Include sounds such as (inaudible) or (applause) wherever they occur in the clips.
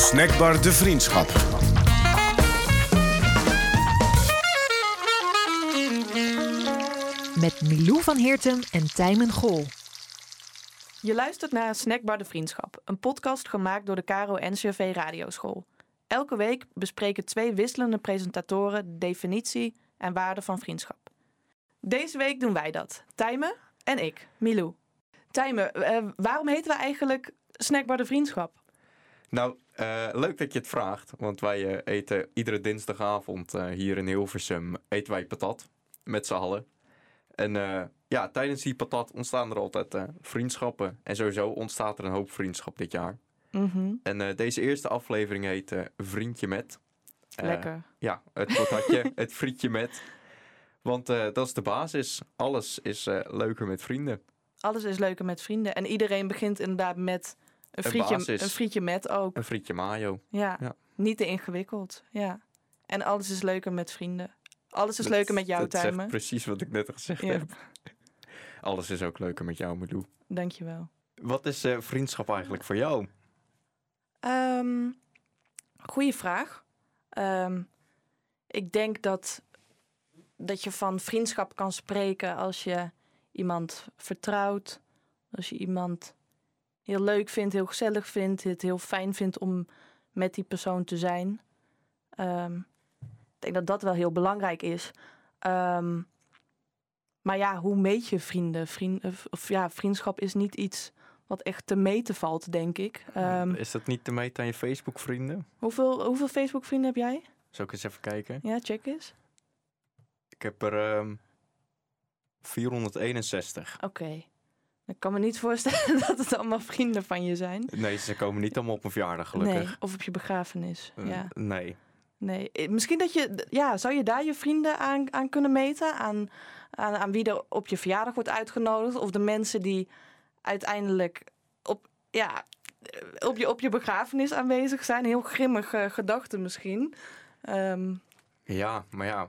Snackbar De Vriendschap. Met Milou van Heertem en Tijmen Gol. Je luistert naar Snackbar de Vriendschap, een podcast gemaakt door de Caro NCV Radioschool. Elke week bespreken twee wisselende presentatoren de definitie en waarde van vriendschap. Deze week doen wij dat, Tijmen en ik, Milou. Tijmen, eh, waarom heten we eigenlijk Snackbar de Vriendschap? Nou, eh, leuk dat je het vraagt. Want wij eh, eten iedere dinsdagavond eh, hier in Hilversum eten wij patat. Met z'n allen. En ja, tijdens die patat ontstaan er altijd vriendschappen. En sowieso ontstaat er een hoop vriendschap dit jaar. Mhm, En deze eerste aflevering heet Vriendje met. Lekker. Ja, het patatje, (laughs) het frietje met. Want dat is de basis. Alles is leuker met vrienden. Alles is leuker met vrienden. En iedereen begint inderdaad met een frietje, basis. een frietje met ook. Een frietje mayo. Ja. Ja. niet te ingewikkeld. Ja. En alles is leuker met vrienden. Alles is Dat- leuker met jou, Tijmen. precies wat ik net gezegd Ja. heb. (laughs) Alles is ook leuker met jou, Milou. Dankjewel. Wat is eh, vriendschap eigenlijk voor jou? Ehm goeie vraag. Ehm, ik denk dat, dat je van vriendschap kan spreken als je iemand vertrouwt. Als je iemand heel leuk vindt, heel gezellig vindt. Het heel fijn vindt om met die persoon te zijn. Ehm, ik denk dat dat wel heel belangrijk is. Ehm, maar ja, hoe meet je vrienden? Vriend, of, of ja, vriendschap is niet iets wat echt te meten valt, denk ik. Ehm, is dat niet te meten aan je Facebook-vrienden? Hoeveel, hoeveel Facebook-vrienden heb jij? Zal ik eens even kijken? Ja, check eens. Ik heb er ehm 461. Oké. Ik kan me niet voorstellen (laughs) dat het allemaal vrienden van je zijn. Nee, ze komen niet allemaal op mijn verjaardag, gelukkig. Nee, of op je begrafenis. Eh, ja. Nee. Nee. Eh, Misschien dat je... Ja, zou je daar je vrienden aan, aan kunnen meten? Aan, aan, aan wie er op je verjaardag wordt uitgenodigd? Of de mensen die uiteindelijk op, ja, eh, op, je, op je begrafenis aanwezig zijn? Heel grimmige gedachten misschien. Ehm, Ja, maar ja,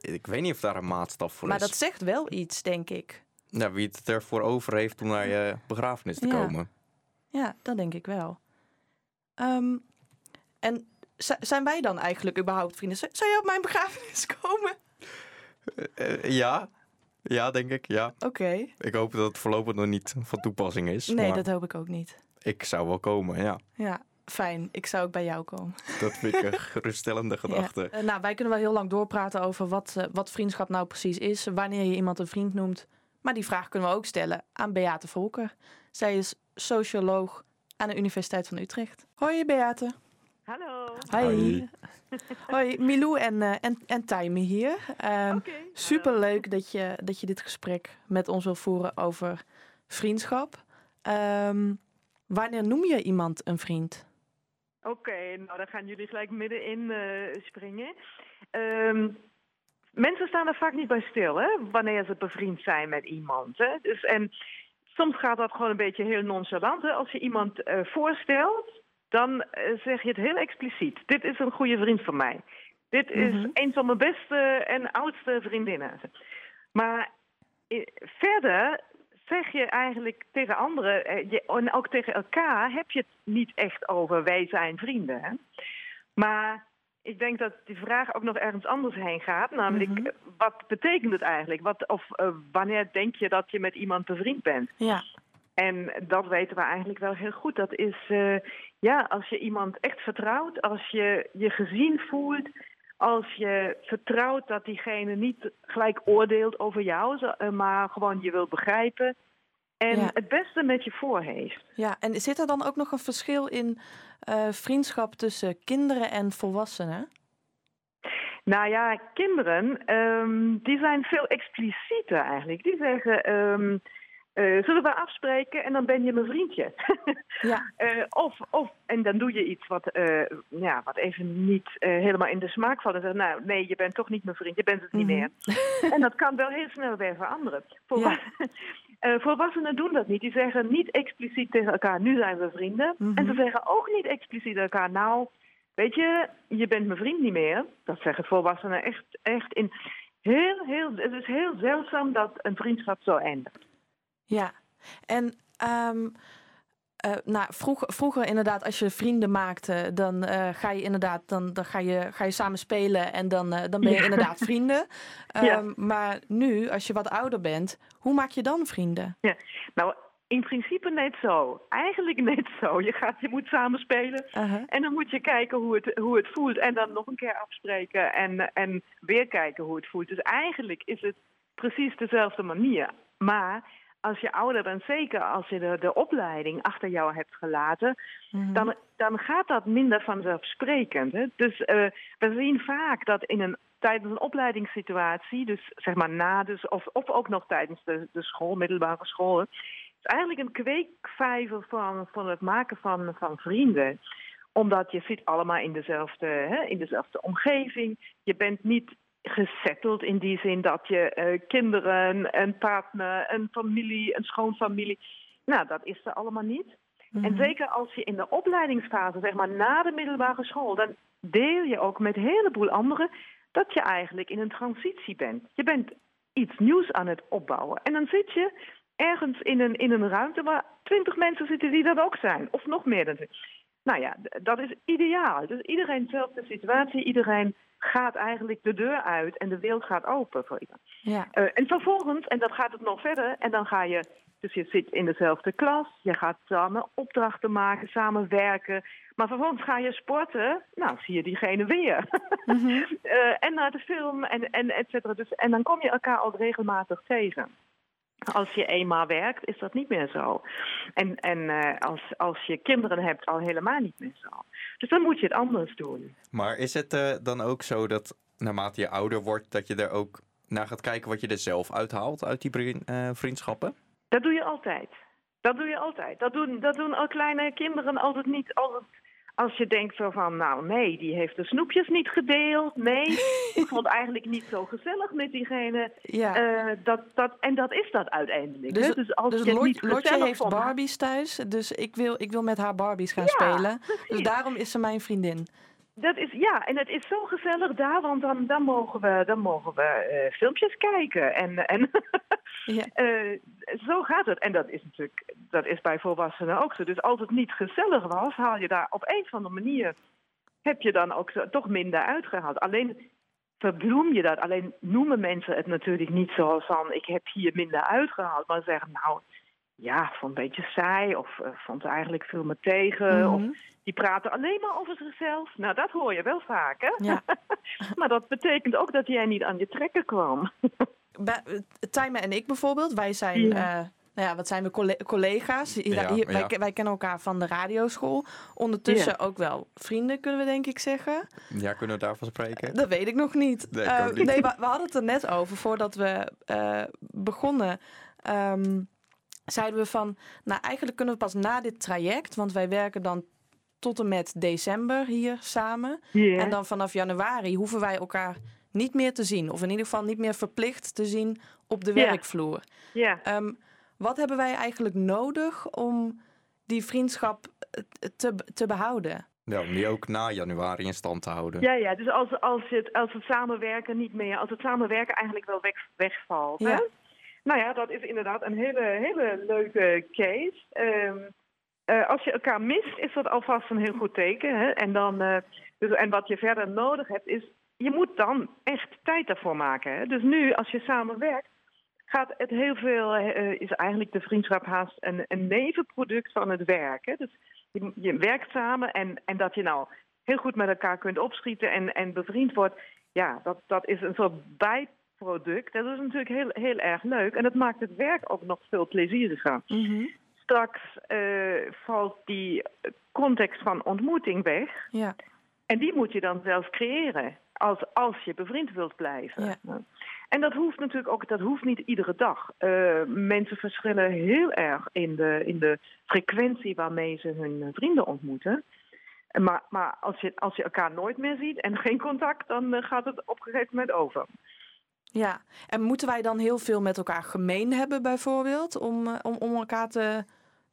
ik weet niet of daar een maatstaf voor maar is. dat zegt wel iets, denk ik. Nou, wie het ervoor over heeft om naar je begrafenis te Ja. komen. Ja, dat denk ik wel. Ehm, en zijn wij dan eigenlijk überhaupt vrienden? Zou je op mijn begrafenis (laughs) komen? Eh, ja. Ja, denk ik, ja. Oké. Ik hoop dat het voorlopig nog niet van toepassing is. Nee, dat hoop ik ook niet. ik zou wel komen, ja. Ja, fijn. Ik zou ook bij jou komen. Dat vind ik een (laughs) geruststellende gedachte. Ja. Eh, nou, wij kunnen wel heel lang doorpraten over wat, eh, wat vriendschap nou precies is. Wanneer je iemand een vriend noemt. Maar die vraag kunnen we ook stellen aan Beate Volker. Zij is socioloog aan de Universiteit van Utrecht. Hoi Beate. Hallo. Hi. Hoi. (laughs) Hoi, Milou en, eh en, en Taime hier. Ehm, Oké. Super leuk dat je, dat je dit gesprek met ons wil voeren over vriendschap. Ehm, wanneer noem je iemand een vriend? Oké, nou dan gaan jullie gelijk middenin eh springen. Ehm, mensen staan er vaak niet bij stil, hè, wanneer ze bevriend zijn met iemand. Hè? Dus, en soms gaat dat gewoon een beetje heel nonchalant. Hè? Als je iemand eh, voorstelt, dan eh, zeg je het heel expliciet. Dit is een goede vriend van mij. Dit is Mhm. een van mijn beste en oudste vriendinnen. Maar verder zeg je eigenlijk tegen anderen, eh, je, en ook tegen elkaar, heb je het niet echt over wij zijn vrienden. Hè? Maar ik denk dat die vraag ook nog ergens anders heen gaat. Namelijk, Mhm. eh, wat betekent het eigenlijk? Wat, of eh, wanneer denk je dat je met iemand bevriend bent? Ja, En dat weten we eigenlijk wel heel goed. Dat is, eh, ja, als je iemand echt vertrouwt, als je je gezien voelt, als je vertrouwt dat diegene niet gelijk oordeelt over jou, maar gewoon je wil begrijpen en Ja. het beste met je voor heeft. ja. En zit er dan ook nog een verschil in eh, vriendschap tussen kinderen en volwassenen? Nou ja, kinderen, ehm, die zijn veel explicieter eigenlijk. Die zeggen, ehm, eh, zullen we afspreken en dan ben je mijn vriendje. (laughs) Ja, Eh, of, of, en dan doe je iets wat, ja, wat even niet helemaal in de smaak valt. En zeggen, nou nee, je bent toch niet mijn vriend, je bent het niet Mhm. meer. en dat kan wel heel snel weer veranderen. Volwa- Eh, volwassenen doen dat niet. Die zeggen niet expliciet tegen elkaar, nu zijn we vrienden. Mhm. En ze zeggen ook niet expliciet tegen elkaar, nou, weet je, je bent mijn vriend niet meer. Dat zeggen volwassenen echt, echt in heel, heel, het is heel zeldzaam dat een vriendschap zo eindigt. ja. En ehm, Uh, nou, vroeger, vroeger inderdaad, als je vrienden maakte, dan uh, ga je inderdaad, dan, dan ga, je, ga je samen spelen en dan, uh, dan ben je ja. inderdaad vrienden. Um, (laughs) ja. Maar nu, als je wat ouder bent, hoe maak je dan vrienden? Ja, nou, in principe net zo. Eigenlijk net zo. Je, gaat, je moet samen spelen -huh. en dan moet je kijken hoe het, hoe het voelt en dan nog een keer afspreken en, en weer kijken hoe het voelt. Dus eigenlijk is het precies dezelfde manier. Maar als je ouder bent, zeker als je de, de opleiding achter jou hebt gelaten, mm -hmm. dan, dan gaat dat minder vanzelfsprekend. Hè? Dus uh, we zien vaak dat in een, tijdens een opleidingssituatie, dus zeg maar na, dus, of, of ook nog tijdens de, de school, middelbare school, is eigenlijk een kweekvijver van, van het maken van, van vrienden omdat je zit allemaal in dezelfde, hè, in dezelfde omgeving. Je bent niet gesetteld in die zin dat je uh, kinderen, een partner, een familie, een schoonfamilie. Nou, dat is er allemaal niet. Mm -hmm. En zeker als je in de opleidingsfase, zeg maar na de middelbare school, dan deel je ook met een heleboel anderen dat je eigenlijk in een transitie bent. Je bent iets nieuws aan het opbouwen. En dan zit je ergens in een, in een ruimte waar twintig mensen zitten die dat ook zijn. Of nog meer dan Nou ja, dat is ideaal. Dus iedereen dezelfde situatie, iedereen gaat eigenlijk de deur uit en de wereld gaat open voor iedereen. Ja. Uh, en vervolgens, en dat gaat het nog verder, en dan ga je, dus je zit in dezelfde klas, je gaat samen opdrachten maken, samen werken, maar vervolgens ga je sporten, nou zie je diegene weer. Mm -hmm. uh, en naar de film en, en et cetera. Dus, en dan kom je elkaar al regelmatig tegen. Als je eenmaal werkt, is dat niet meer zo. En, en uh, als, als je kinderen hebt, al helemaal niet meer zo. Dus dan moet je het anders doen. Maar is het uh, dan ook zo dat naarmate je ouder wordt, dat je er ook naar gaat kijken wat je er zelf uithaalt uit die uh, vriendschappen? Dat doe je altijd. Dat doe je altijd. Dat doen, dat doen al kleine kinderen altijd niet. Als je denkt zo van, nou nee, die heeft de snoepjes niet gedeeld. Nee, (laughs) ik vond het eigenlijk niet zo gezellig met diegene. Ja. Uh, dat, dat, en dat is dat uiteindelijk. Dus, hè? dus als dus je niet Lotje heeft Barbies thuis, dus ik wil, ik wil met haar Barbies gaan Ja, spelen. precies. Dus daarom is ze mijn vriendin. Dat is, ja, en het is zo gezellig daar, want dan, dan mogen we, dan mogen we uh, filmpjes kijken. En, en Ja. uh, (laughs) zo gaat het. En dat is natuurlijk, dat is bij volwassenen ook zo. Dus als het niet gezellig was, haal je daar op een of andere manier, heb je dan ook zo, toch minder uitgehaald. Alleen verbloem je dat. Alleen noemen mensen het natuurlijk niet zoals van, ik heb hier minder uitgehaald. Maar zeggen, nou, ja, vond een beetje saai. Of uh, vond eigenlijk veel me tegen. Mhm. Of die praten alleen maar over zichzelf. Nou, dat hoor je wel vaak, hè? Ja. (laughs) maar dat betekent ook dat jij niet aan je trekken kwam. (laughs) Bij- eh, Tijmen en ik bijvoorbeeld, wij zijn, Ja. eh, nou ja, wat zijn we colle- collega's? Hier- Ja, hier- wij, ja. ke- wij kennen elkaar van de radioschool. Ondertussen ook wel vrienden, kunnen we denk ik zeggen. Ja, kunnen we daarvan spreken? Dat weet ik nog niet. Nee, niet. we, we hadden het er net over voordat we eh, begonnen. ehm, zeiden we van, nou eigenlijk kunnen we pas na dit traject, want wij werken dan tot en met december hier samen. Ja. En dan vanaf januari hoeven wij elkaar niet meer te zien. Of in ieder geval niet meer verplicht te zien op de Ja. werkvloer. ja. Ehm, wat hebben wij eigenlijk nodig om die vriendschap te, te behouden? Ja, om die ook na januari in stand te houden. Ja, ja, dus als, als, het, als het samenwerken niet meer, als het samenwerken eigenlijk wel weg, wegvalt. Hè? Nou ja, dat is inderdaad een hele, hele leuke case. Ehm, eh, als je elkaar mist, is dat alvast een heel goed teken. Hè? En, dan, eh, dus, en wat je verder nodig hebt, is je moet dan echt tijd daarvoor maken. Hè? Dus nu, als je samenwerkt, gaat het heel veel, eh, is eigenlijk de vriendschap haast een, een nevenproduct van het werk. Hè? Dus je, je werkt samen en, en dat je nou heel goed met elkaar kunt opschieten en, en bevriend wordt, ja, dat, dat is een soort bijproduct. Dat is natuurlijk heel, heel erg leuk en dat maakt het werk ook nog veel plezieriger. Straks eh, valt die context van ontmoeting weg Ja, en die moet je dan zelf creëren als, als je bevriend wilt blijven. Ja. En dat hoeft natuurlijk ook, dat hoeft niet iedere dag. Eh, mensen verschillen heel erg in de, in de frequentie waarmee ze hun vrienden ontmoeten. En Maar, maar als, je, als je elkaar nooit meer ziet en geen contact, dan eh, gaat het op een gegeven moment over. Ja. En moeten wij dan heel veel met elkaar gemeen hebben bijvoorbeeld om, eh, om, om elkaar te,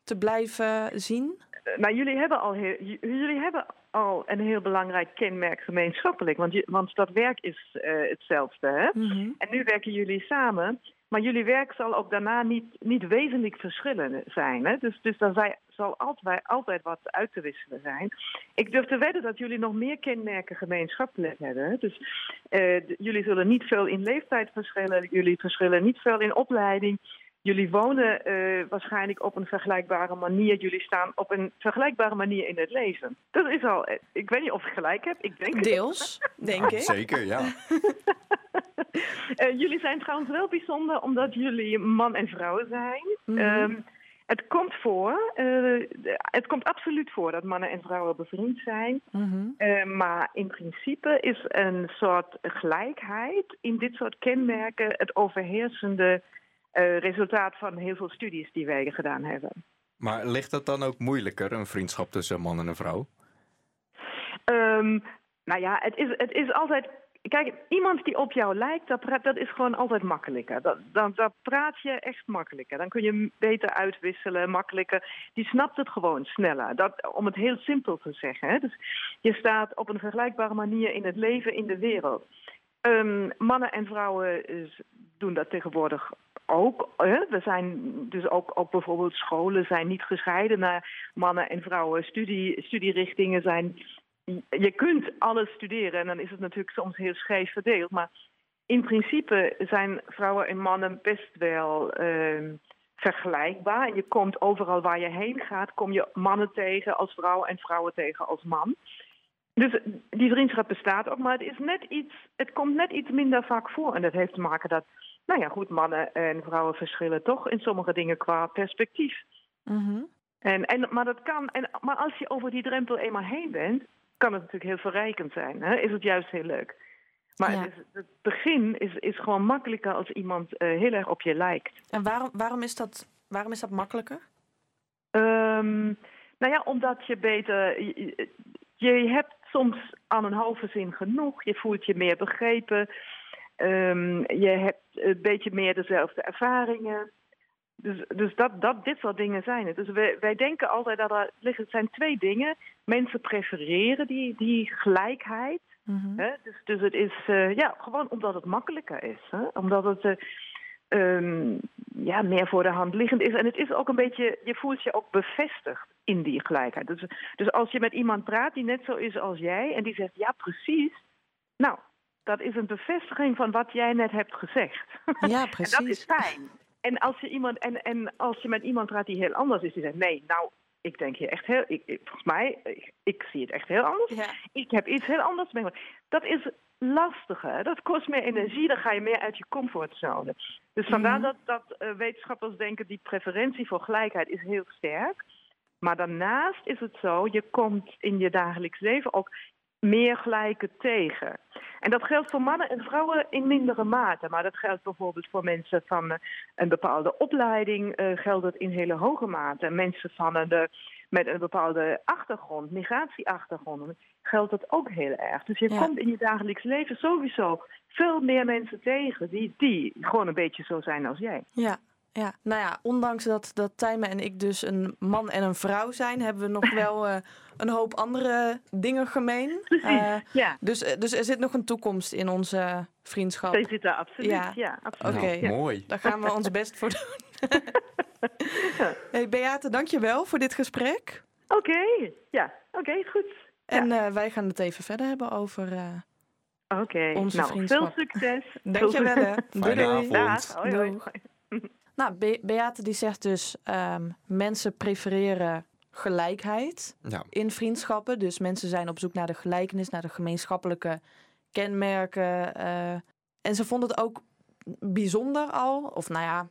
te blijven zien? Nou, jullie hebben, al heel, jullie hebben al een heel belangrijk kenmerk gemeenschappelijk. Want, je, want dat werk is eh, hetzelfde. Hè? En nu werken jullie samen. Maar jullie werk zal ook daarna niet, niet wezenlijk verschillen zijn. Hè? Dus, dus dan zij- zal altijd, altijd wat uit te wisselen zijn. Ik durf te wedden dat jullie nog meer kenmerken gemeenschappelijk hebben. Dus eh, jullie zullen niet veel in leeftijd verschillen. Jullie verschillen niet veel in opleiding. Jullie wonen eh, waarschijnlijk op een vergelijkbare manier. Jullie staan op een vergelijkbare manier in het leven. Dat is al. eh, Ik weet niet of ik gelijk heb. Ik denk het. Deels, denk ik. Zeker, ja. (laughs) Jullie zijn trouwens wel bijzonder omdat jullie man en vrouw zijn. Ehm, het komt voor, eh, het komt absoluut voor dat mannen en vrouwen bevriend zijn. Mhm. Eh, maar in principe is een soort gelijkheid in dit soort kenmerken het overheersende eh, resultaat van heel veel studies die wij gedaan hebben. Maar ligt het dan ook moeilijker, een vriendschap tussen een man en een vrouw? Ehm, nou ja, het is, het is altijd. Kijk, iemand die op jou lijkt, dat, dat is gewoon altijd makkelijker. Dan, praat je echt makkelijker. Dan kun je beter uitwisselen, makkelijker. Die snapt het gewoon sneller. Dat, om het heel simpel te zeggen. Hè. Dus je staat op een vergelijkbare manier in het leven, in de wereld. Ehm, mannen en vrouwen is- doen dat tegenwoordig ook. Hè. We zijn dus ook, ook bijvoorbeeld scholen zijn niet gescheiden naar mannen en vrouwen. Studie, studierichtingen zijn je kunt alles studeren en dan is het natuurlijk soms heel scheef verdeeld. Maar in principe zijn vrouwen en mannen best wel ehm, vergelijkbaar. En je komt overal waar je heen gaat, kom je mannen tegen als vrouw en vrouwen tegen als man. Dus die vriendschap bestaat ook, maar het, is net iets, het komt net iets minder vaak voor. En dat heeft te maken dat, nou ja, goed, mannen en vrouwen verschillen toch in sommige dingen qua perspectief. Mhm. En, en, maar, dat kan, en, maar als je over die drempel eenmaal heen bent, kan het natuurlijk heel verrijkend zijn. Hè? Is het juist heel leuk. Maar Ja. het, is- het begin is, is gewoon makkelijker als iemand eh, heel erg op je lijkt. En waarom, waarom, is dat, waarom is dat makkelijker? Ehm, nou ja, omdat je beter. Je, je hebt soms aan een halve zin genoeg. Je voelt je meer begrepen. Ehm, je hebt een beetje meer dezelfde ervaringen. Dus, dus dat, dat, dit soort dingen zijn het. Dus wij, wij denken altijd dat er liggen. Het zijn twee dingen. Mensen prefereren die, die gelijkheid. Mhm. Hè? Dus, dus het is eh, ja, gewoon omdat het makkelijker is. Hè? Omdat het eh, ehm, ja, meer voor de hand liggend is. En het is ook een beetje, je voelt je ook bevestigd in die gelijkheid. Dus, dus als je met iemand praat die net zo is als jij en die zegt ja, precies. Nou, dat is een bevestiging van wat jij net hebt gezegd. Ja, (laughs) En precies. dat is fijn. En als je, iemand, en, en als je met iemand praat die heel anders is, die zegt nee, nou, ik denk hier echt heel, ik, ik- volgens mij, ik, ik zie het echt heel anders Ja. ik heb iets heel anders. Dat is lastiger. Dat kost meer energie. Dan ga je meer uit je comfortzone. Dus vandaar Mhm. dat, dat eh, wetenschappers denken... die preferentie voor gelijkheid is heel sterk. Maar daarnaast is het zo... je komt in je dagelijks leven ook meer gelijke tegen. En dat geldt voor mannen en vrouwen in mindere mate. Maar dat geldt bijvoorbeeld voor mensen van eh, een bepaalde opleiding... eh, geldt het in hele hoge mate. Mensen van een, eh, met een bepaalde achtergrond, migratieachtergrond geldt dat ook heel erg. Dus je Ja. komt in je dagelijks leven sowieso veel meer mensen tegen die, die gewoon een beetje zo zijn als jij. Ja, ja. Nou ja, ondanks dat, dat Tijme en ik dus een man en een vrouw zijn, hebben we nog (laughs) wel eh, een hoop andere dingen gemeen. Eh, ja, dus, eh, dus er zit nog een toekomst in onze vriendschap. dat zit daar absoluut. Ja. Ja, absoluut. Oké. Nou, mooi. Daar gaan we ons best voor doen. (laughs) hey Beate, dankjewel voor dit gesprek. Oké, ja, oké, goed. En eh, wij gaan het even verder hebben over... eh, Oké, Onze nou, vriendschap. veel succes. Dankjewel hè. Doei, doei. Dag, hoi, hoi. Nou, Be- Beate die zegt dus... ehm, mensen prefereren gelijkheid Ja, in vriendschappen. Dus mensen zijn op zoek naar de gelijkenis, naar de gemeenschappelijke kenmerken. eh, en ze vonden het ook bijzonder al, of nou ja,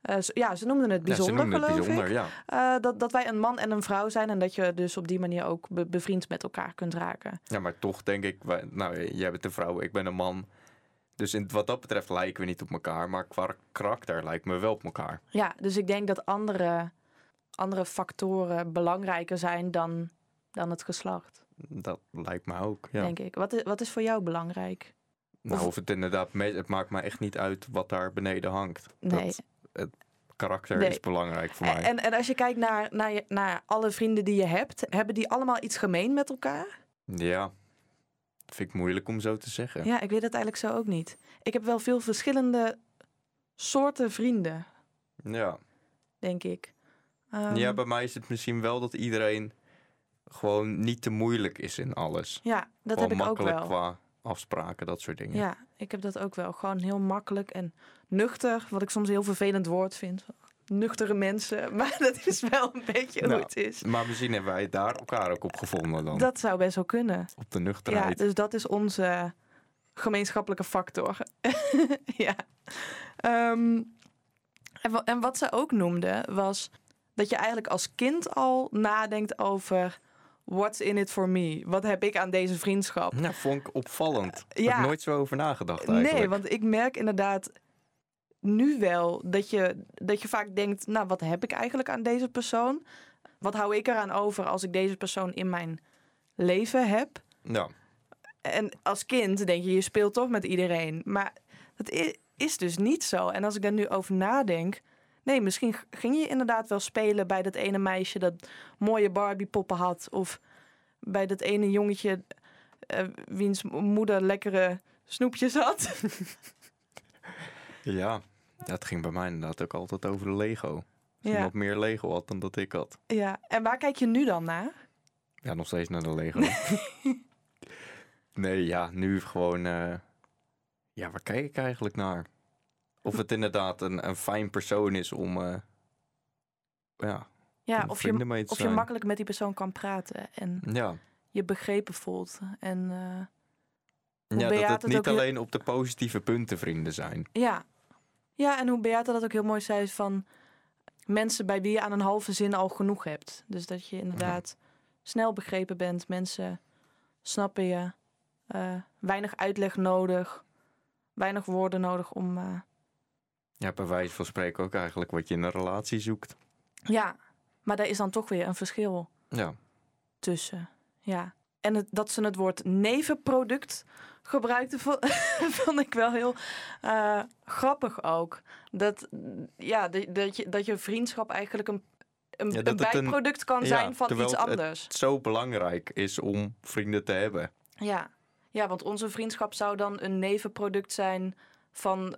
eh, ze- ja, ze noemden het ja, bijzonder, ze noemen het geloof bijzonder, ik. ja. Eh, dat, dat wij een man en een vrouw zijn en dat je dus op die manier ook be- bevriend met elkaar kunt raken. Ja, maar toch denk ik, nou, jij bent een vrouw, ik ben een man. Dus in, wat dat betreft lijken we niet op elkaar, maar qua karakter lijken we wel op elkaar. Ja, dus ik denk dat andere, andere factoren belangrijker zijn dan, dan het geslacht, Dat lijkt me ook, ja. denk ik. Wat is, wat is voor jou belangrijk? Nou, Of- of het inderdaad, me- het maakt me echt niet uit wat daar beneden hangt. Nee. Dat, het karakter Nee. is belangrijk voor mij. En, en als je kijkt naar, naar, je, naar alle vrienden die je hebt, hebben die allemaal iets gemeen met elkaar? Ja, vind ik moeilijk om zo te zeggen. Ja, ik weet het eigenlijk zo ook niet. Ik heb wel veel verschillende soorten vrienden, Ja. denk ik. Ehm, ja, bij mij is het misschien wel dat iedereen gewoon niet te moeilijk is in alles. ja, dat Gewoon heb ik ook makkelijk wel. qua afspraken, dat soort dingen. Ja, ik heb dat ook wel. Gewoon heel makkelijk en nuchter, wat ik soms een heel vervelend woord vind. Nuchtere mensen, (laughs) maar dat is wel een beetje hoe Nou, het is. Maar misschien hebben wij daar elkaar ook op gevonden dan. Dat zou best wel kunnen. Op de Ja, nuchterheid. dus dat is onze gemeenschappelijke factor. (laughs) ja. Ehm, en, wa- en wat ze ook noemde was dat je eigenlijk als kind al nadenkt over what's in it for me? Wat heb ik aan deze vriendschap? Ja, vond ik opvallend. Heb Ja. ik nooit zo over nagedacht eigenlijk. Nee, want ik merk inderdaad nu wel dat je, dat je vaak denkt, nou wat heb ik eigenlijk aan deze persoon? Wat hou ik eraan over als ik deze persoon in mijn leven heb? Ja, En als kind denk je, je speelt toch met iedereen. Maar dat is dus niet zo. En als ik daar nu over nadenk. Nee, misschien ging je inderdaad wel spelen bij dat ene meisje dat mooie Barbie-poppen had. Of bij dat ene jongetje eh, wiens moeder lekkere snoepjes had. (laughs) ja. Ja, het ging bij mij inderdaad ook altijd over de Lego. Als Ja. iemand meer Lego had dan dat ik had. ja, en waar kijk je nu dan naar? Ja, nog steeds naar de Lego. (laughs) nee, ja, nu gewoon... eh, Ja, waar kijk ik eigenlijk naar? Of het inderdaad een, een fijn persoon is om... eh, ja, Ja, of je, of je makkelijk met die persoon kan praten. En Ja, je begrepen voelt. En eh, ja dat het niet alleen op de positieve punten vrienden zijn. Ja. Ja, en hoe Beate dat ook heel mooi zei van mensen bij wie je aan een halve zin al genoeg hebt. Dus dat je inderdaad snel begrepen bent. Mensen snappen je. eh, weinig uitleg nodig. Weinig woorden nodig om... eh, Ja, bij wijze van spreken ook eigenlijk wat je in een relatie zoekt. ja, maar daar is dan toch weer een verschil Ja, tussen. Ja. En het, dat ze het woord nevenproduct gebruikten, vo- (laughs) vond ik wel heel eh, grappig ook. Dat, ja, dat, je, dat je vriendschap eigenlijk een, een, Ja, een dat het een- bijproduct kan ja, zijn van iets anders. het zo belangrijk is om vrienden te hebben. Ja. ja, want onze vriendschap zou dan een nevenproduct zijn van...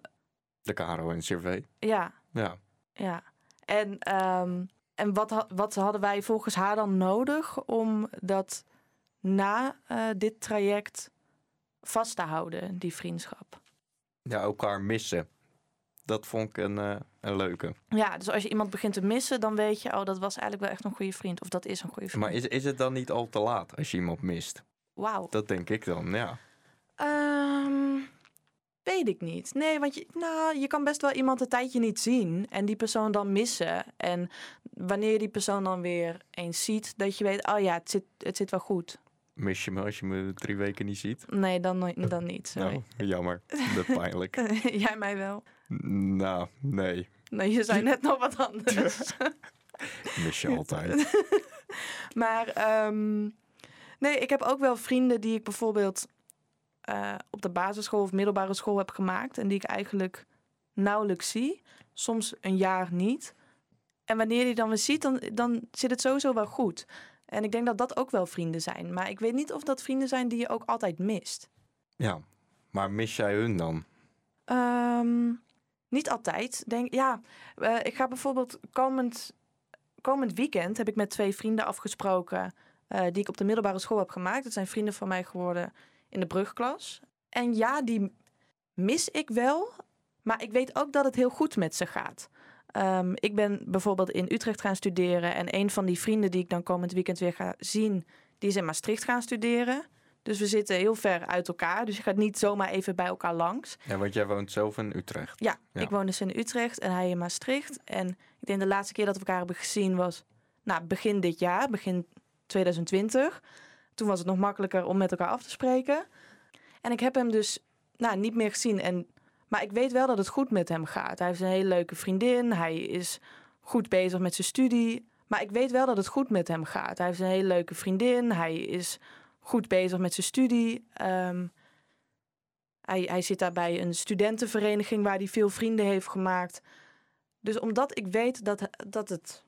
De Caro en CV. Ja, Ja. Ja, en, ehm, en wat, wat hadden wij volgens haar dan nodig om dat na eh, dit traject vast te houden, die vriendschap? ja, elkaar missen. Dat vond ik een, eh, een leuke. Ja, dus als je iemand begint te missen, dan weet je, oh, dat was eigenlijk wel echt een goede vriend. Of dat is een goede vriend. Maar is, is het dan niet al te laat als je iemand mist? Wauw. Dat denk ik dan, ja. Ehm, weet ik niet. Nee, want je, nou, je kan best wel iemand een tijdje niet zien en die persoon dan missen. En wanneer je die persoon dan weer eens ziet, dat je weet, oh ja, het zit, het zit wel goed. Mis je me als je me drie weken niet ziet? Nee, dan, nooit- dan niet. Sorry. Nou, jammer. Dat pijnlijk. (laughs) Jij mij wel. nou, nee. Nee, je zei net nog wat anders. (laughs) Mis je altijd. (laughs) maar ehm, nee, ik heb ook wel vrienden die ik bijvoorbeeld eh, op de basisschool of middelbare school heb gemaakt. En die ik eigenlijk nauwelijks zie. Soms een jaar niet. En wanneer je die dan weer ziet, dan, dan zit het sowieso wel goed. En ik denk dat dat ook wel vrienden zijn. Maar ik weet niet of dat vrienden zijn die je ook altijd mist. Ja, maar mis jij hun dan? Ehm, niet altijd. Denk, ja, eh, ik ga bijvoorbeeld komend, komend weekend heb ik met twee vrienden afgesproken eh, die ik op de middelbare school heb gemaakt. Dat zijn vrienden van mij geworden in de brugklas. En ja, die mis ik wel, maar ik weet ook dat het heel goed met ze gaat. Ehm, ik ben bijvoorbeeld in Utrecht gaan studeren en een van die vrienden die ik dan komend weekend weer ga zien, die is in Maastricht gaan studeren. Dus we zitten heel ver uit elkaar. Dus je gaat niet zomaar even bij elkaar langs. Ja, want jij woont zelf in Utrecht. Ja, Ja. ik woon dus in Utrecht en hij in Maastricht. En ik denk de laatste keer dat we elkaar hebben gezien was nou, begin dit jaar, begin 2020. Toen was het nog makkelijker om met elkaar af te spreken. En ik heb hem dus nou, niet meer gezien. En, maar ik weet wel dat het goed met hem gaat. Hij heeft een hele leuke vriendin. Hij is goed bezig met zijn studie. Maar ik weet wel dat het goed met hem gaat. Hij heeft een hele leuke vriendin. Hij is goed bezig met zijn studie. Ehm, hij, hij zit daar bij een studentenvereniging waar hij veel vrienden heeft gemaakt. Dus omdat ik weet dat, dat, het,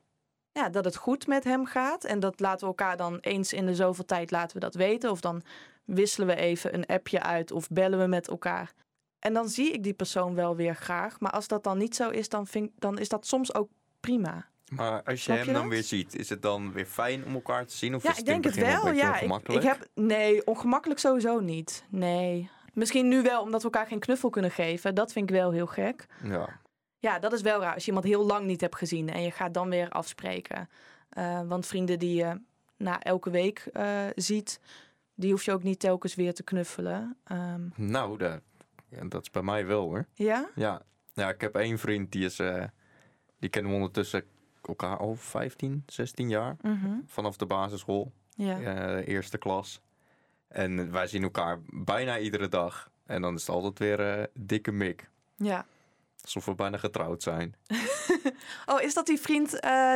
ja, dat het goed met hem gaat. En dat laten we elkaar dan eens in de zoveel tijd laten we dat weten. Of dan wisselen we even een appje uit of bellen we met elkaar. En dan zie ik die persoon wel weer graag. Maar als dat dan niet zo is, dan, vind, dan is dat soms ook prima. Maar als je hem dan weer ziet, is het dan weer fijn om elkaar te zien? Of ja, is ik het in denk het wel. Ja, ik, ik heb. Nee, ongemakkelijk sowieso niet. Nee. Misschien nu wel, omdat we elkaar geen knuffel kunnen geven. Dat vind ik wel heel gek. Ja. Ja, dat is wel raar. Als je iemand heel lang niet hebt gezien en je gaat dan weer afspreken. Eh, want vrienden die je na elke week eh, ziet, die hoef je ook niet telkens weer te knuffelen. Ehm, Nou, dat, ja, dat is bij mij wel hoor. ja? Ja. ja, ik heb één vriend die is... eh, die kennen we ondertussen elkaar al 15, 16 jaar. Mhm. Vanaf de basisschool, Ja. eh, eerste klas. En wij zien elkaar bijna iedere dag. En dan is het altijd weer eh, dikke mik. ja. Alsof we bijna getrouwd zijn. (laughs) Oh, is dat die vriend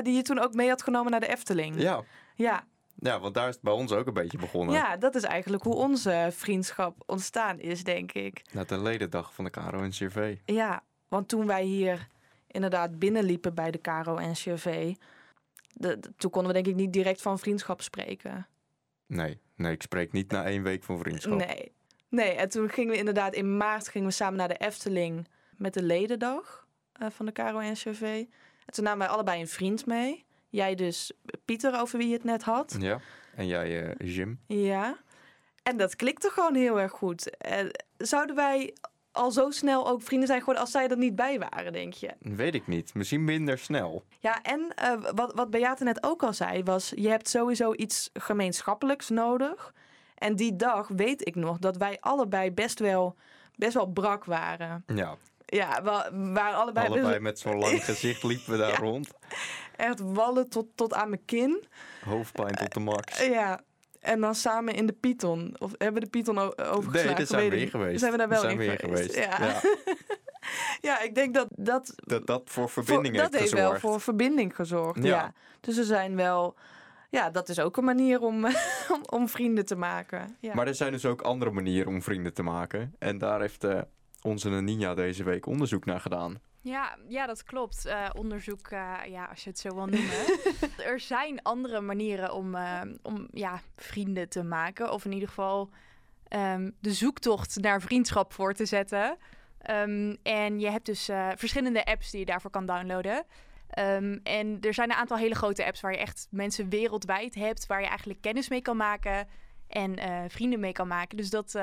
die je toen ook mee had genomen naar de Efteling? Ja. Ja. Ja, want daar is het bij ons ook een beetje begonnen. Ja, dat is eigenlijk hoe onze vriendschap ontstaan is, denk ik. Net een ledendag van de Caro en CV. Ja, want toen wij hier inderdaad binnenliepen bij de Caro en CV... De, de- toen konden we denk ik niet direct van vriendschap spreken. Nee, nee, ik spreek niet na één week van vriendschap. Nee. Nee, en toen gingen we inderdaad in maart gingen we samen naar de Efteling met de ledendag eh, van de Caro en CV. En toen namen wij allebei een vriend mee. Jij dus Pieter, over wie je het net had. Ja. En jij, eh, Jim? Ja. En dat klikte gewoon heel erg goed. Zouden wij al zo snel ook vrienden zijn geworden als zij er niet bij waren, denk je? Weet ik niet. Misschien minder snel. Ja, en eh, wat, wat Beate net ook al zei, was je hebt sowieso iets gemeenschappelijks nodig. En die dag weet ik nog dat wij allebei best wel, best wel brak waren. Ja, Ja, we we waren allebei, allebei wel met zo'n lang gezicht liepen we daar (laughs) Ja. rond. Echt wallen tot, tot aan mijn kin. Hoofdpijn tot de max. Eh, Ja, en dan samen in de Python. Of hebben we de Python overgeslagen? Nee, daar zijn we in geweest. Zijn we daar wel in zijn we geweest? geweest. Ja. Ja. (laughs) ja, ik denk dat dat, Dat dat voor voor, verbinding dat heeft heeft wel gezorgd. voor verbinding gezorgd. Ja. Ja. Dus er zijn wel... Ja, dat is ook een manier om, (laughs) om, om vrienden te maken. Ja. Maar er zijn dus ook andere manieren om vrienden te maken. En daar heeft eh, onze Nina deze week onderzoek naar gedaan. Ja, ja, dat klopt. Eh, onderzoek, eh, ja, als je het zo wil noemen. (laughs) er zijn andere manieren om, eh, om ja, vrienden te maken. Of in ieder geval ehm, de zoektocht naar vriendschap voor te zetten. Ehm, en je hebt dus verschillende apps die je daarvoor kan downloaden. Ehm, en er zijn een aantal hele grote apps waar je echt mensen wereldwijd hebt. Waar je eigenlijk kennis mee kan maken en vrienden mee kan maken. Dus dat,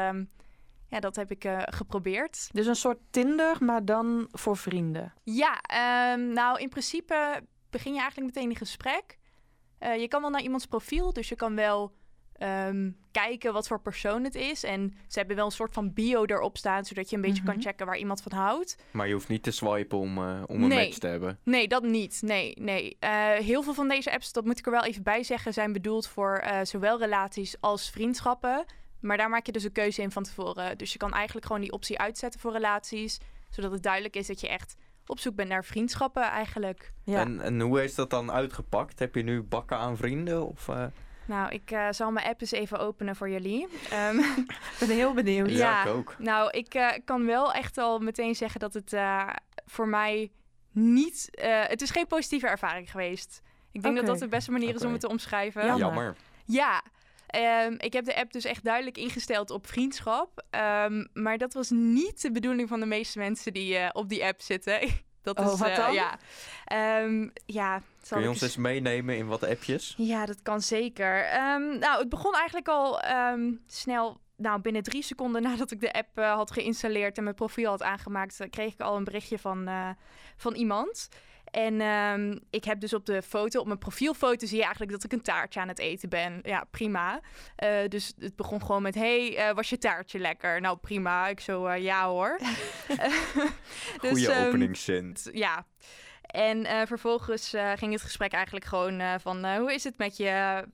ja, dat heb ik eh, geprobeerd. Dus een soort Tinder, maar dan voor vrienden. Ja, ehm, nou in principe begin je eigenlijk meteen een gesprek. Eh, je kan wel naar iemands profiel, dus je kan wel ehm, kijken wat voor persoon het is. En ze hebben wel een soort van bio erop staan, zodat je een beetje Mhm. kan checken waar iemand van houdt. Maar je hoeft niet te swipen om, eh, om een Nee. match te hebben. Nee, dat niet. Nee, nee. Eh, heel veel van deze apps, dat moet ik er wel even bij zeggen, zijn bedoeld voor eh, zowel relaties als vriendschappen. Maar daar maak je dus een keuze in van tevoren. Dus je kan eigenlijk gewoon die optie uitzetten voor relaties, zodat het duidelijk is dat je echt op zoek bent naar vriendschappen eigenlijk. Ja. En, en hoe is dat dan uitgepakt? Heb je nu bakken aan vrienden? Of, eh? Nou, ik eh, zal mijn app eens even openen voor jullie. (laughs) Ehm, Ik ben heel benieuwd. Ja, Ja. ik ook. nou, ik eh, kan wel echt al meteen zeggen dat het eh, voor mij niet... eh, het is geen positieve ervaring geweest. Ik denk dat dat de beste manier is om het te omschrijven. Jammer. Jammer. Ja, ehm, ik heb de app dus echt duidelijk ingesteld op vriendschap. Ehm, maar dat was niet de bedoeling van de meeste mensen die eh, op die app zitten. (laughs) dat Oh, is, wat eh, dan? Ja, Ehm, ja zal Kun je ik ons eens meenemen in wat appjes? Ja, dat kan zeker. Ehm, nou, het begon eigenlijk al ehm, snel. Nou, binnen drie seconden (laughs) nadat ik de app eh, had geïnstalleerd en mijn profiel had aangemaakt, kreeg ik al een berichtje van, eh, van iemand. En ehm, ik heb dus op de foto, op mijn profielfoto zie je eigenlijk dat ik een taartje aan het eten ben. Ja, prima. Eh, dus het begon gewoon met, hey, eh, was je taartje lekker? Nou, prima. Ik zo, eh, ja hoor. (laughs) (laughs) Dus, Goeie ehm, openingszin. t- ja. En vervolgens ging het gesprek eigenlijk gewoon van hoe is het met je?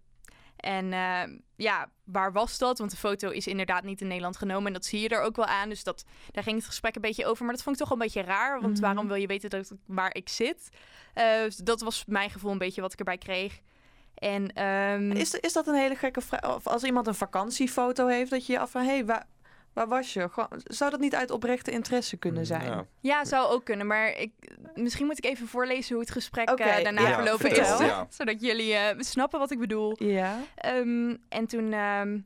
En eh, ja, waar was dat? Want de foto is inderdaad niet in Nederland genomen. En dat zie je er ook wel aan. Dus dat, daar ging het gesprek een beetje over. Maar dat vond ik toch een beetje raar. Want Mhm. waarom wil je weten dat, waar ik zit? Dus dat was mijn gevoel een beetje wat ik erbij kreeg. En ehm, Is, is dat een hele gekke vraag? Of als iemand een vakantiefoto heeft, dat je je af hey, waar, waar was je? Gewoon- zou dat niet uit oprechte interesse kunnen zijn? Ja. Ja, zou ook kunnen. Maar ik, misschien moet ik even voorlezen hoe het gesprek eh, daarna ja, verlopen vertel. is. Ja. (laughs) Zodat jullie eh, snappen wat ik bedoel. Ja. Ehm, en toen, ehm,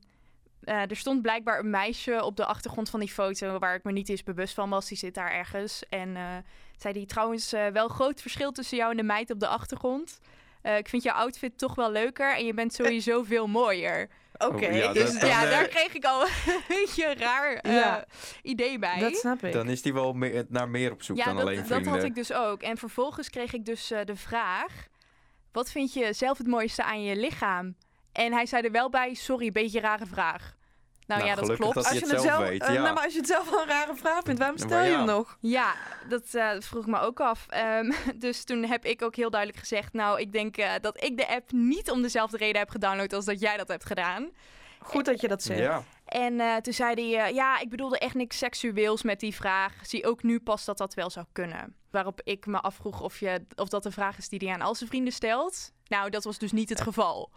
eh, er stond blijkbaar een meisje op de achtergrond van die foto waar ik me niet eens bewust van was. Die zit daar ergens. En eh, zei die trouwens wel groot verschil tussen jou en de meid op de achtergrond. Eh, ik vind jouw outfit toch wel leuker en je bent sowieso veel mooier. Oké, Oh, ja, Dus dat- dan, ja, eh, daar kreeg ik al (laughs) een beetje een raar eh, Ja. idee bij. dat snap ik. Dan is die wel meer, naar meer op zoek ja, dan dat, alleen dat vrienden. had ik dus ook. En vervolgens kreeg ik dus eh, de vraag: wat vind je zelf het mooiste aan je lichaam? En hij zei er wel bij: sorry, beetje rare vraag. Nou, Nou, ja, dat klopt. dat Als je je, het zelf weet, eh, ja. nou, maar als je het zelf wel een rare vraag vindt, waarom stel je hem nog? Ja, dat eh, vroeg ik me ook af. Ehm, (laughs) dus toen heb ik ook heel duidelijk gezegd: Nou, ik denk eh, dat ik de app niet om dezelfde reden heb gedownload als dat jij dat hebt gedaan. Goed dat je dat zegt. Ja, En eh, toen zei hij: eh, Ja, ik bedoelde echt niks seksueels met die vraag. Zie ook nu pas dat dat wel zou kunnen. Waarop ik me afvroeg of, je, of dat een vraag is die hij aan al zijn vrienden stelt. Nou, dat was dus niet het geval.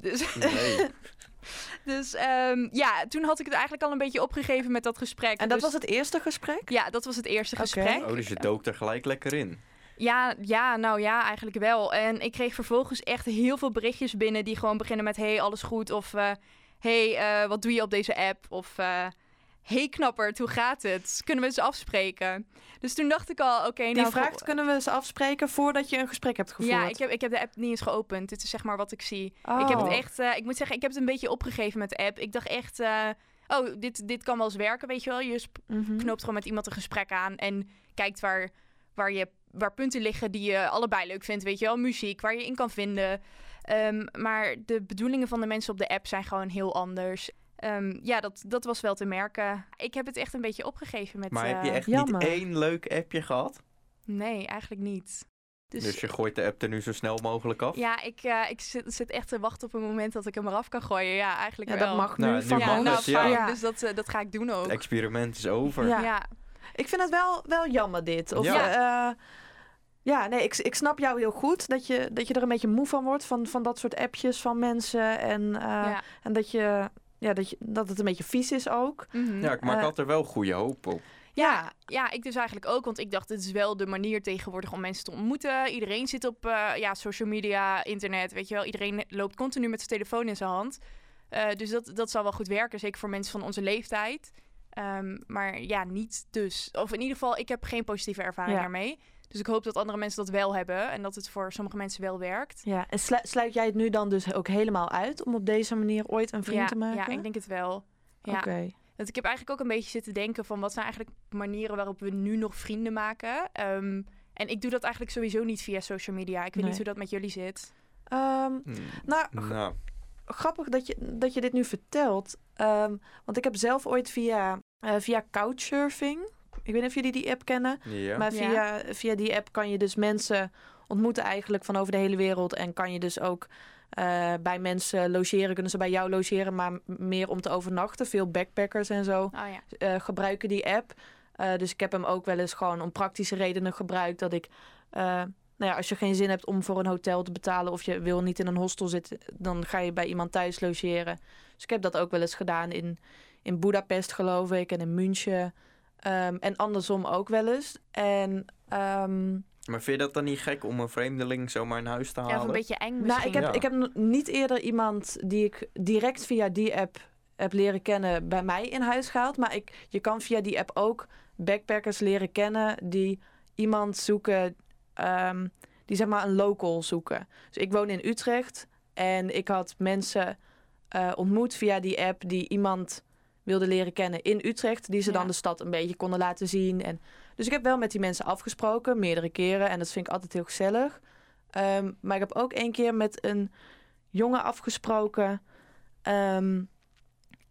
Dus, nee. (laughs) dus ehm, ja, toen had ik het eigenlijk al een beetje opgegeven met dat gesprek. En dat Dus- was het eerste gesprek? Ja, dat was het eerste Oké. gesprek. Oh, dus je dook er gelijk lekker in. Ja, ja, nou ja, eigenlijk wel. En ik kreeg vervolgens echt heel veel berichtjes binnen die gewoon beginnen met: hey, alles goed? Of eh, hey, eh, wat doe je op deze app? Of eh, hey, knapperd, hoe gaat het? Kunnen we eens afspreken? Dus toen dacht ik al: oké, Die nou. vraag voor- kunnen we eens afspreken voordat je een gesprek hebt gevoerd. Ja, ik heb, ik heb de app niet eens geopend. Dit is zeg maar wat ik zie. Oh. Ik heb het echt, eh, ik moet zeggen, ik heb het een beetje opgegeven met de app. Ik dacht echt, eh, oh, dit, dit kan wel eens werken, weet je wel. Je Mhm. knoopt gewoon met iemand een gesprek aan en kijkt waar, waar, je, waar punten liggen die je allebei leuk vindt, weet je wel. Muziek, waar je in kan vinden. Ehm, maar de bedoelingen van de mensen op de app zijn gewoon heel anders. Ehm, ja, dat, dat was wel te merken. Ik heb het echt een beetje opgegeven met... Maar heb je eh, echt jammer. niet één leuk appje gehad? Nee, eigenlijk niet. Dus, Dus je gooit de app er nu zo snel mogelijk af? ja, ik, eh, ik zit, zit echt te wachten op een moment dat ik hem eraf kan gooien. Ja, eigenlijk Ja, wel. dat mag Nou, nu nu van ja, nou, het, ja. fijn. Dus dat, eh, dat ga ik doen ook. Het experiment is over. Ja. ja. Ik vind het wel, wel jammer dit. Of, Ja. ja. ja, nee, ik, ik snap jou heel goed. Dat je, dat je er een beetje moe van wordt. Van, van dat soort appjes van mensen. En, eh, ja. en dat, je, ja, dat, je, dat het een beetje vies is ook. Mhm. Ja, maar ik Eh, had er wel goede hoop op. Ja, ja, ik dus eigenlijk ook. Want ik dacht, dit is wel de manier tegenwoordig om mensen te ontmoeten. Iedereen zit op eh, ja, social media, internet, weet je wel. Iedereen loopt continu met zijn telefoon in zijn hand. Eh, dus dat, dat zal wel goed werken, zeker voor mensen van onze leeftijd. Ehm, maar ja, niet dus. Of in ieder geval, ik heb geen positieve ervaring Ja. daarmee. Dus ik hoop dat andere mensen dat wel hebben. En dat het voor sommige mensen wel werkt. Ja, en slu- sluit jij het nu dan dus ook helemaal uit om op deze manier ooit een vriend ja, te maken? ja, ik denk het wel. Ja. Oké. Want ik heb eigenlijk ook een beetje zitten denken van wat zijn eigenlijk manieren waarop we nu nog vrienden maken. Ehm, en ik doe dat eigenlijk sowieso niet via social media. Ik weet Nee. niet hoe dat met jullie zit. Ehm, Hmm. nou, Nou, grappig dat je, dat je dit nu vertelt. Ehm, want ik heb zelf ooit via, eh, via Couchsurfing... Ik weet niet of jullie die app kennen. ja. Maar Ja. via, via die app kan je dus mensen ontmoeten eigenlijk van over de hele wereld. En kan je dus ook eh, bij mensen logeren. Kunnen ze bij jou logeren, maar meer om te overnachten. Veel backpackers en zo Oh ja. eh, gebruiken die app. Eh, dus ik heb hem ook wel eens gewoon om praktische redenen gebruikt. Dat ik, eh, nou ja, als je geen zin hebt om voor een hotel te betalen of je wil niet in een hostel zitten, dan ga je bij iemand thuis logeren. Dus ik heb dat ook wel eens gedaan in, in Budapest, geloof ik, en in München. Ehm, en andersom ook wel eens. En ehm, Maar vind je dat dan niet gek om een vreemdeling zomaar in huis te ja, halen? of een beetje eng nou, misschien. ik heb, Ja. ik heb niet eerder iemand die ik direct via die app heb leren kennen bij mij in huis gehaald. Maar ik, je kan via die app ook backpackers leren kennen die iemand zoeken, ehm, die zeg maar een local zoeken. Dus ik woon in Utrecht en ik had mensen eh, ontmoet via die app die iemand wilde leren kennen in Utrecht, die ze Ja. dan de stad een beetje konden laten zien. En, dus ik heb wel met die mensen afgesproken, meerdere keren, en dat vind ik altijd heel gezellig. Ehm, maar ik heb ook één keer met een jongen afgesproken. ehm,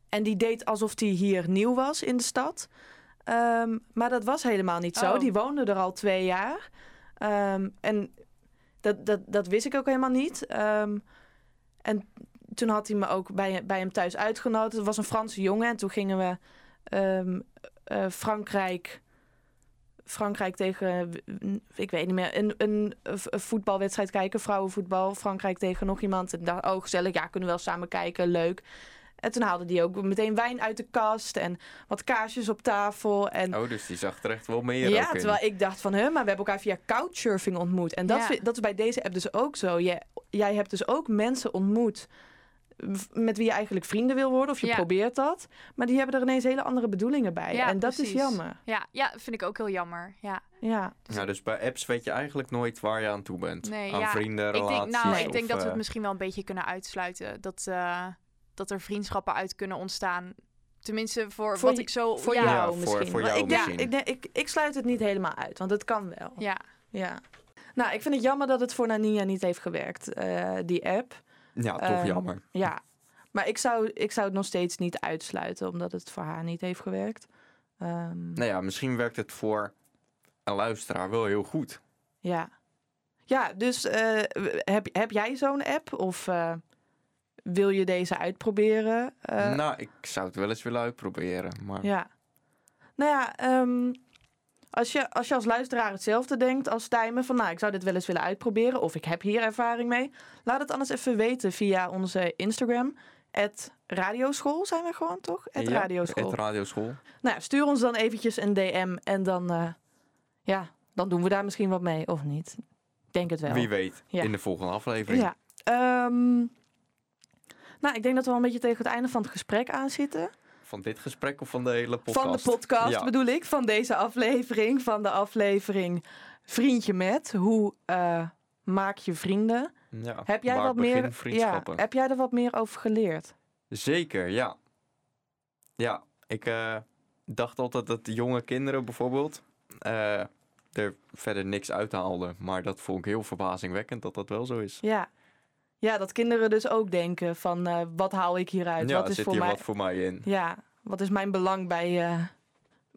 en die deed alsof hij hier nieuw was in de stad. Ehm, maar dat was helemaal niet zo. Oh. Die woonde er al twee jaar. En dat, dat, dat wist ik ook helemaal niet. En toen had hij me ook bij, bij hem thuis uitgenodigd. Het was een Franse jongen. En toen gingen we ehm, eh, Frankrijk... Frankrijk tegen, ik weet niet meer, een, een, een voetbalwedstrijd kijken, vrouwenvoetbal. Frankrijk tegen nog iemand. En dacht, oh gezellig, ja, kunnen we wel samen kijken, leuk. En toen haalde die ook meteen wijn uit de kast en wat kaarsjes op tafel. En Oh, dus die zag er echt wel meer ja, ook in. terwijl ik dacht van, hè, maar we hebben elkaar via couchsurfing ontmoet. En dat, Ja. vind- dat is bij deze app dus ook zo. Jij, jij hebt dus ook mensen ontmoet met wie je eigenlijk vrienden wil worden. Of je Ja. probeert dat. Maar die hebben er ineens hele andere bedoelingen bij. Ja, en dat is jammer. Ja, ja, vind ik ook heel jammer. Ja. Ja. Ja, dus bij apps weet je eigenlijk nooit waar je aan toe bent. Nee, aan ja, vrienden, Ik relaties. denk, nou, ik of, denk dat we eh, het misschien wel een beetje kunnen uitsluiten. Dat, eh, dat er vriendschappen uit kunnen ontstaan. Tenminste, voor, Voor wat je- ik zo... Voor ja, jou Ja, voor- misschien. voor Maar jou ik, denk, misschien. ik, denk, ik, ik sluit het niet helemaal uit, want het kan wel. Ja, Ja. Nou, ik vind het jammer dat het voor Nania niet heeft gewerkt, eh, die app. Ja, toch Ehm, jammer. Ja. Maar ik zou, ik zou het nog steeds niet uitsluiten, omdat het voor haar niet heeft gewerkt. Ehm, Nou ja, misschien werkt het voor een luisteraar wel heel goed. Ja. Ja, dus eh, heb, heb jij zo'n app? Of eh, wil je deze uitproberen? Eh, nou, ik zou het wel eens willen uitproberen. Maar Ja. Nou ja, ehm, als, je, als je als luisteraar hetzelfde denkt als Tijmen... van nou, ik zou dit wel eens willen uitproberen... of ik heb hier ervaring mee... laat het anders even weten via onze Instagram... Het radioschool zijn we gewoon, toch? Het Ja, radioschool. Het radioschool. Nou ja, stuur ons dan eventjes een DM en dan... eh, ja, dan doen we daar misschien wat mee, of niet? Denk het wel. Wie weet, Ja. in de volgende aflevering. Ja. Ehm, nou, ik denk dat we al een beetje tegen het einde van het gesprek aanzitten. Van dit gesprek of van de hele podcast? Van de podcast Ja. bedoel ik, van deze aflevering. Van de aflevering Vriendje met. Hoe eh, maak je vrienden? Ja. Heb jij, wat meer, ja, heb jij er wat meer over geleerd? Zeker, ja. Ja, ik eh, dacht altijd dat de jonge kinderen bijvoorbeeld eh, er verder niks uithaalden. Maar dat vond ik heel verbazingwekkend dat dat wel zo is. Ja. Ja, dat kinderen dus ook denken van eh, wat haal ik hieruit? ja, wat is zit voor hier mij... wat voor mij in? Ja, wat is mijn belang bij, eh,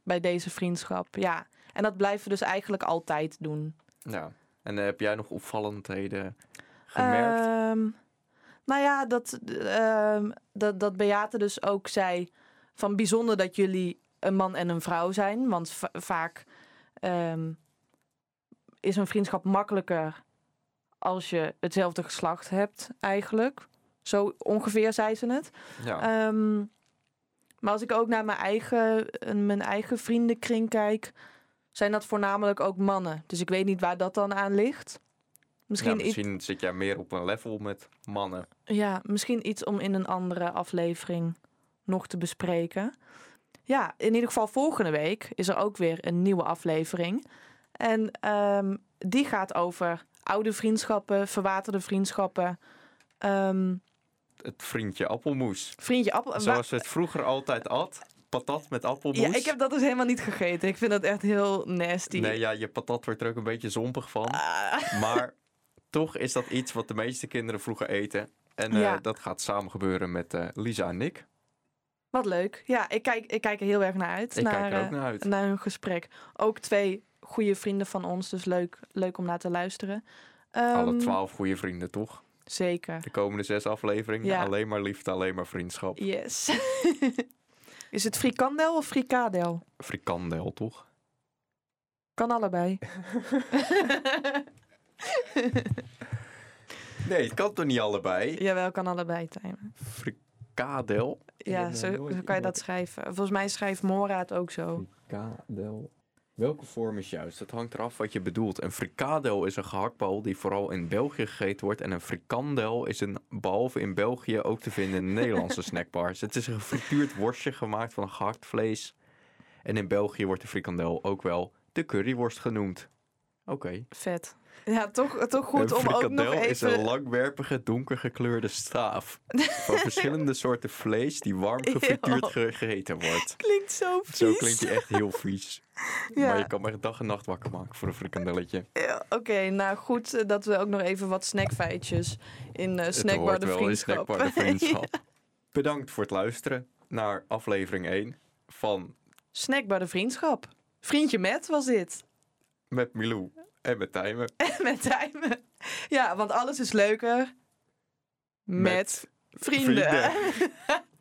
bij deze vriendschap? Ja, en dat blijven we dus eigenlijk altijd doen. Ja. En eh, heb jij nog opvallendheden gemerkt? Ehm, nou ja, dat, ehm, dat, dat Beate dus ook zei van bijzonder dat jullie een man en een vrouw zijn. Want va- vaak ehm, is een vriendschap makkelijker als je hetzelfde geslacht hebt eigenlijk. Zo ongeveer zei ze het. ja. Ehm, maar als ik ook naar mijn eigen, eh, mijn eigen vriendenkring kijk, zijn dat voornamelijk ook mannen. Dus ik weet niet waar dat dan aan ligt. Misschien, ja, iets, misschien zit jij meer op een level met mannen. ja, misschien iets om in een andere aflevering nog te bespreken. Ja, in ieder geval volgende week is er ook weer een nieuwe aflevering. En ehm, die gaat over oude vriendschappen, verwaterde vriendschappen. Ehm, Het vriendje appelmoes. vriendje appel. Zoals we het vroeger altijd at. Patat met appelmoes. Ja, ik heb dat dus helemaal niet gegeten. Ik vind dat echt heel nasty. Nee, ja, je patat wordt er ook een beetje zompig van. Ah. Maar toch is dat iets wat de meeste kinderen vroeger eten. En eh, dat gaat samen gebeuren met eh, Lisa en Nick. Wat leuk. Ja, ik kijk, ik kijk er heel erg naar uit. Ik naar, kijk er ook eh, naar uit. naar hun gesprek. Ook twee goede vrienden van ons. Dus leuk, leuk om naar te luisteren. Alle Ehm, twaalf goede vrienden, toch? Zeker. De komende zes afleveringen. Ja. Alleen maar liefde, alleen maar vriendschap. Yes. (laughs) is het frikandel of frikadel? Frikandel, toch? Kan allebei. (laughs) Nee, het kan toch niet allebei? Jawel, kan allebei, Tijmen. Frikadel? Ja, zo, kan je dat schrijven. Volgens mij schrijft Mora het ook zo. Frikadel. Welke vorm is juist? Het hangt eraf wat je bedoelt. Een frikadel is een gehaktbal die vooral in België gegeten wordt. En een frikandel is een, behalve in België, ook te vinden in de Nederlandse (laughs) snackbars. Het is een gefrituurd worstje gemaakt van gehakt vlees. En in België wordt de frikandel ook wel de curryworst genoemd. Oké. Vet. Ja, toch, toch goed om ook nog is een even... langwerpige, donker gekleurde staaf. (laughs) van verschillende soorten vlees die warm gefrituurd gegeten wordt. Klinkt zo vies. Zo klinkt hij echt heel vies. Ja. Maar je kan me dag en nacht wakker maken voor een frikandelletje. Ja, Oké, nou goed eh, dat we ook nog even wat snackfeitjes in uh, Het Snackbar de wel in Vriendschap. Snackbar (laughs) de Vriendschap. Bedankt voor het luisteren naar aflevering 1 van Snackbar de Vriendschap. Vriendje met was dit. Met Milou en met Tijmen. (laughs) met Tijmen. Ja, want alles is leuker met, vrienden. (laughs)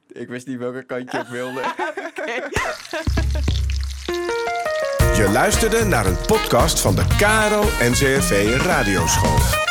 Ik wist niet welke kant je op wilde. (laughs) Je luisterde naar een podcast van de KRO NCRV Radioschool.